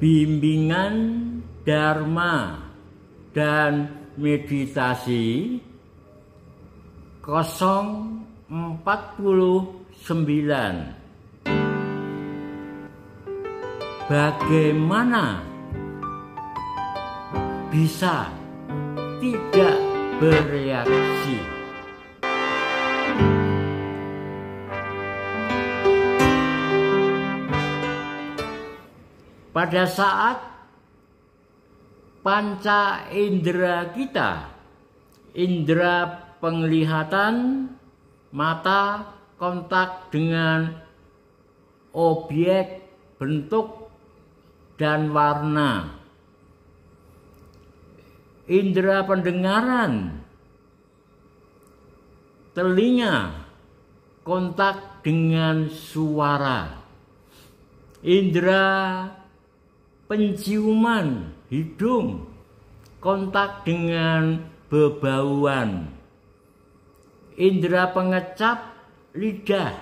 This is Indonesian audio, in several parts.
bimbingan dharma dan meditasi 049 Bagaimana bisa tidak bereaksi pada saat panca indera kita indera penglihatan mata kontak dengan objek bentuk dan warna. Indera pendengaran telinga kontak dengan suara. Indera penciuman hidung kontak dengan bebauan indera pengecap lidah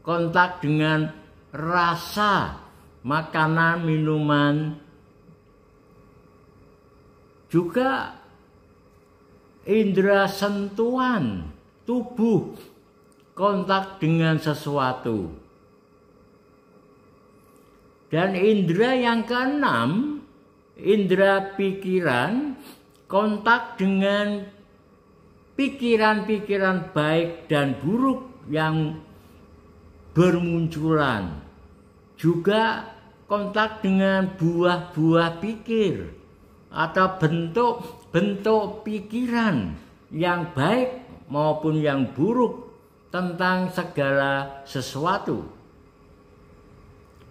kontak dengan rasa makanan minuman juga indera sentuhan tubuh kontak dengan sesuatu dan indera yang keenam, indera pikiran, kontak dengan pikiran-pikiran baik dan buruk yang bermunculan. Juga kontak dengan buah-buah pikir atau bentuk-bentuk pikiran yang baik maupun yang buruk tentang segala sesuatu.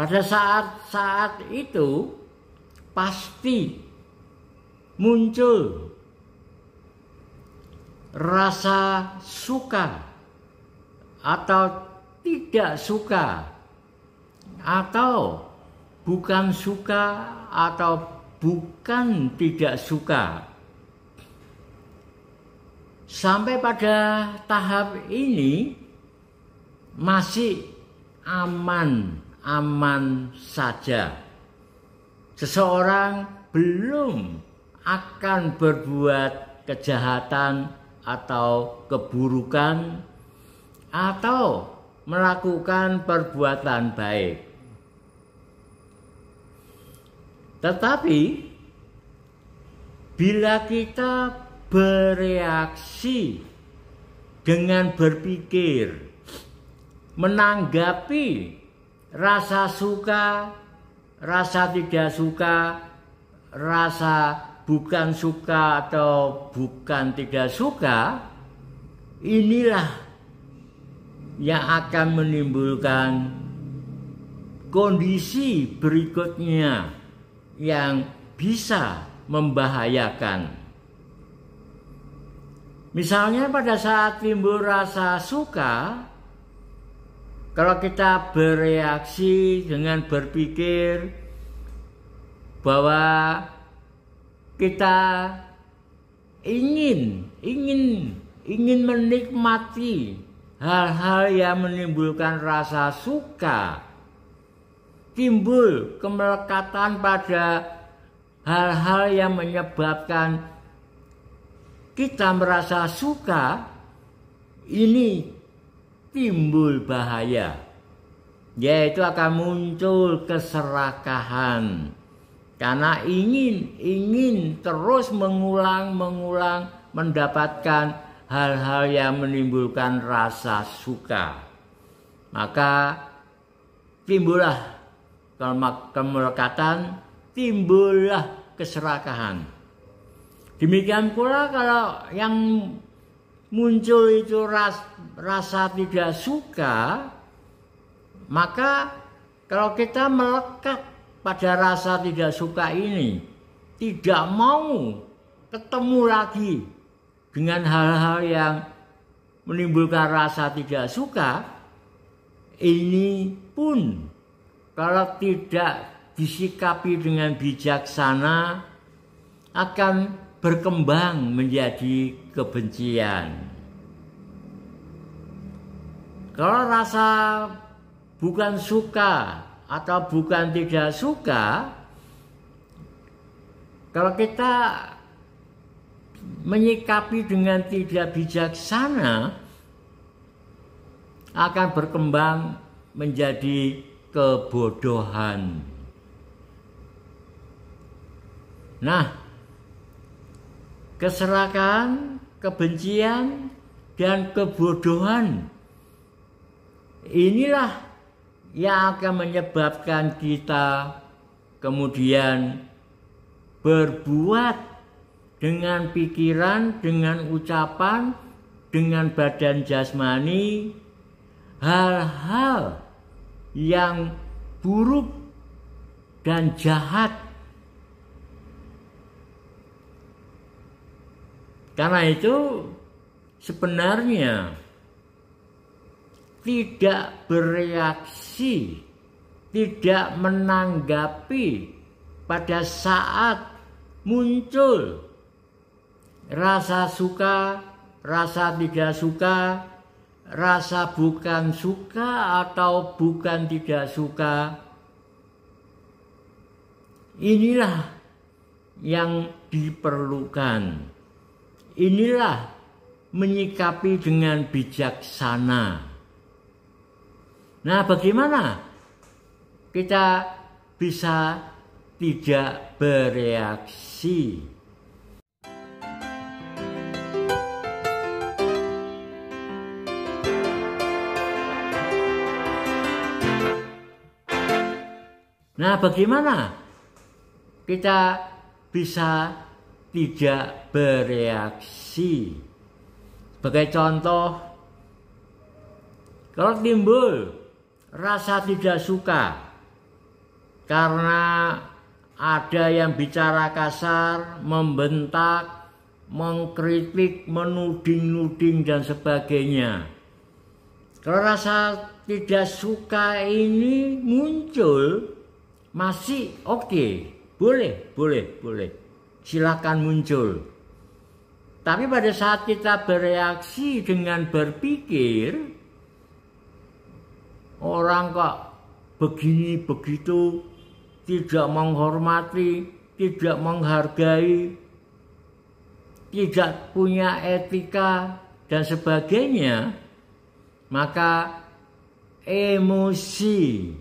Pada saat-saat itu pasti muncul rasa suka atau tidak suka atau bukan suka atau bukan tidak suka. Sampai pada tahap ini masih aman aman saja. Seseorang belum akan berbuat kejahatan atau keburukan atau melakukan perbuatan baik. Tetapi bila kita bereaksi dengan berpikir, menanggapi rasa suka, rasa tidak suka, rasa bukan suka atau bukan tidak suka, inilah yang akan menimbulkan kondisi berikutnya yang bisa membahayakan. Misalnya pada saat timbul rasa suka, kalau kita bereaksi dengan berpikir bahwa kita ingin ingin ingin menikmati hal-hal yang menimbulkan rasa suka timbul kemelekatan pada hal-hal yang menyebabkan kita merasa suka ini timbul bahaya. Yaitu akan muncul keserakahan. Karena ingin ingin terus mengulang mengulang mendapatkan hal-hal yang menimbulkan rasa suka. Maka timbullah kemelekatan timbullah keserakahan. Demikian pula kalau yang muncul itu ras, rasa tidak suka, maka kalau kita melekat pada rasa tidak suka ini, tidak mau ketemu lagi dengan hal-hal yang menimbulkan rasa tidak suka, ini pun kalau tidak disikapi dengan bijaksana akan berkembang menjadi kebencian. Kalau rasa bukan suka atau bukan tidak suka, Kalau kita menyikapi dengan tidak bijaksana akan berkembang menjadi kebodohan. Nah, keserakahan, kebencian, dan kebodohan inilah yang akan menyebabkan kita kemudian berbuat dengan pikiran, dengan ucapan, dengan badan jasmani, hal-hal yang buruk dan jahat. Karena itu sebenarnya tidak bereaksi, tidak menanggapi pada saat muncul rasa suka, rasa tidak suka, rasa bukan suka atau bukan tidak suka. Inilah yang diperlukan. Inilah menyikapi dengan bijaksana. Nah, bagaimana kita bisa tidak bereaksi? Nah, bagaimana kita bisa tidak bereaksi? Sebagai contoh, kalau timbul rasa tidak suka karena ada yang bicara kasar, membentak, mengkritik, menuding-nuding dan sebagainya. Kalau rasa tidak suka ini muncul masih oke, okay. boleh, boleh, boleh. Silakan muncul. Tapi pada saat kita bereaksi dengan berpikir, Orang kok begini begitu tidak menghormati, tidak menghargai, tidak punya etika dan sebagainya, maka emosi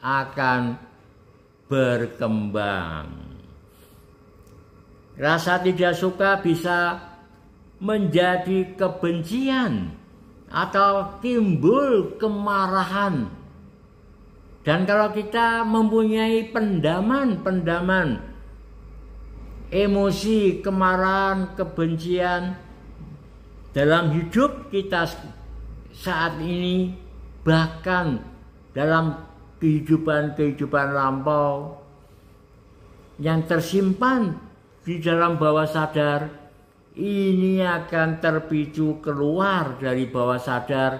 akan berkembang. Rasa tidak suka bisa menjadi kebencian atau timbul kemarahan. Dan kalau kita mempunyai pendaman-pendaman emosi, kemarahan, kebencian dalam hidup kita saat ini bahkan dalam kehidupan-kehidupan lampau yang tersimpan di dalam bawah sadar ini akan terpicu keluar dari bawah sadar,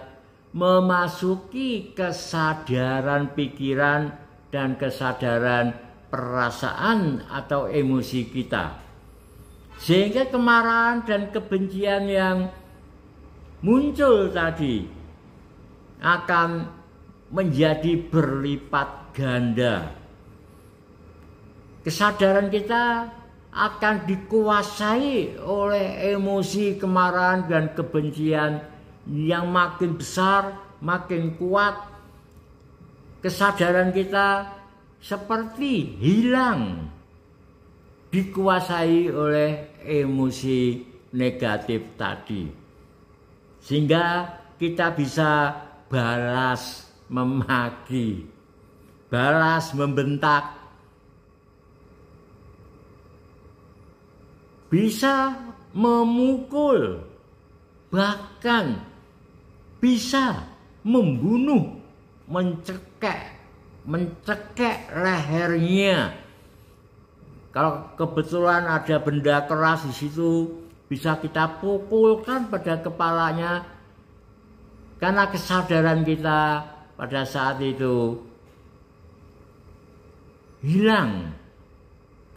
memasuki kesadaran pikiran dan kesadaran perasaan atau emosi kita. Sehingga kemarahan dan kebencian yang muncul tadi akan menjadi berlipat ganda. Kesadaran kita akan dikuasai oleh emosi kemarahan dan kebencian yang makin besar, makin kuat. Kesadaran kita seperti hilang dikuasai oleh emosi negatif tadi. Sehingga kita bisa balas memaki, balas membentak, bisa memukul, bahkan bisa membunuh, mencekek, mencekek lehernya. Kalau kebetulan ada benda keras di situ, bisa kita pukulkan pada kepalanya karena kesadaran kita pada saat itu hilang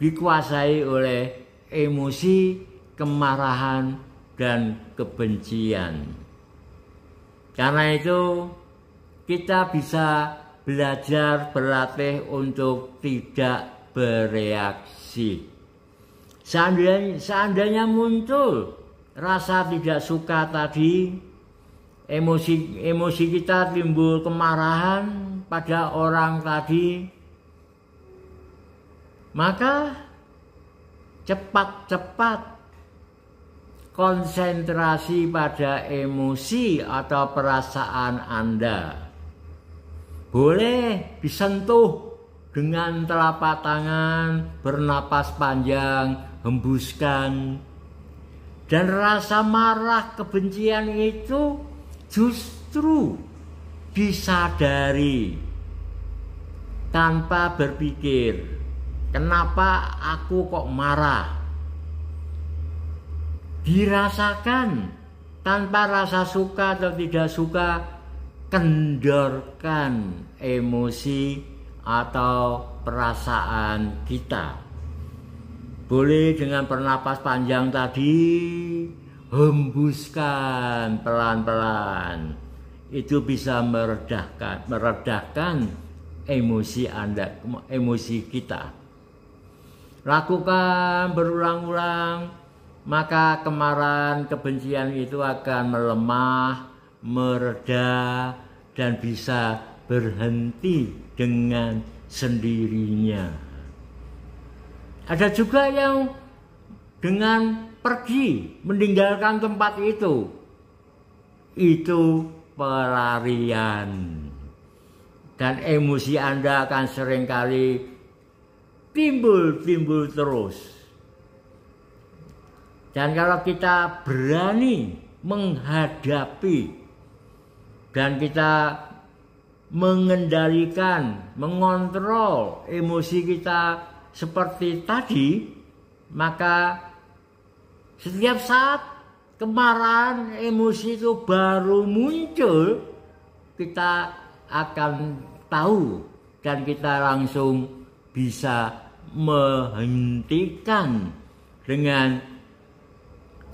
dikuasai oleh emosi, kemarahan, dan kebencian. Karena itu, kita bisa belajar berlatih untuk tidak bereaksi. Seandainya, seandainya muncul rasa tidak suka tadi, emosi emosi kita timbul kemarahan pada orang tadi, maka cepat-cepat konsentrasi pada emosi atau perasaan Anda. Boleh disentuh dengan telapak tangan, bernapas panjang, hembuskan. Dan rasa marah kebencian itu justru disadari tanpa berpikir, kenapa aku kok marah? dirasakan tanpa rasa suka atau tidak suka kendorkan emosi atau perasaan kita. Boleh dengan pernapas panjang tadi hembuskan pelan-pelan. Itu bisa meredahkan meredahkan emosi Anda emosi kita lakukan berulang-ulang maka kemarahan kebencian itu akan melemah, mereda, dan bisa berhenti dengan sendirinya. Ada juga yang dengan pergi meninggalkan tempat itu, itu pelarian. Dan emosi Anda akan sering kali timbul-timbul terus. Dan kalau kita berani menghadapi dan kita mengendalikan, mengontrol emosi kita seperti tadi, maka setiap saat kemarahan emosi itu baru muncul, kita akan tahu dan kita langsung bisa menghentikan dengan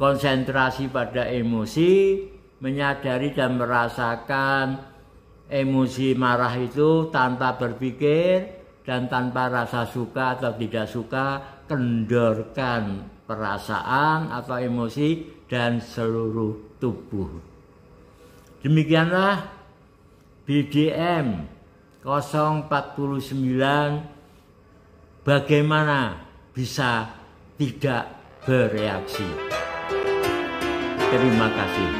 konsentrasi pada emosi, menyadari dan merasakan emosi marah itu tanpa berpikir dan tanpa rasa suka atau tidak suka, kendorkan perasaan atau emosi dan seluruh tubuh. Demikianlah BDM 049 bagaimana bisa tidak bereaksi. Terima kasih.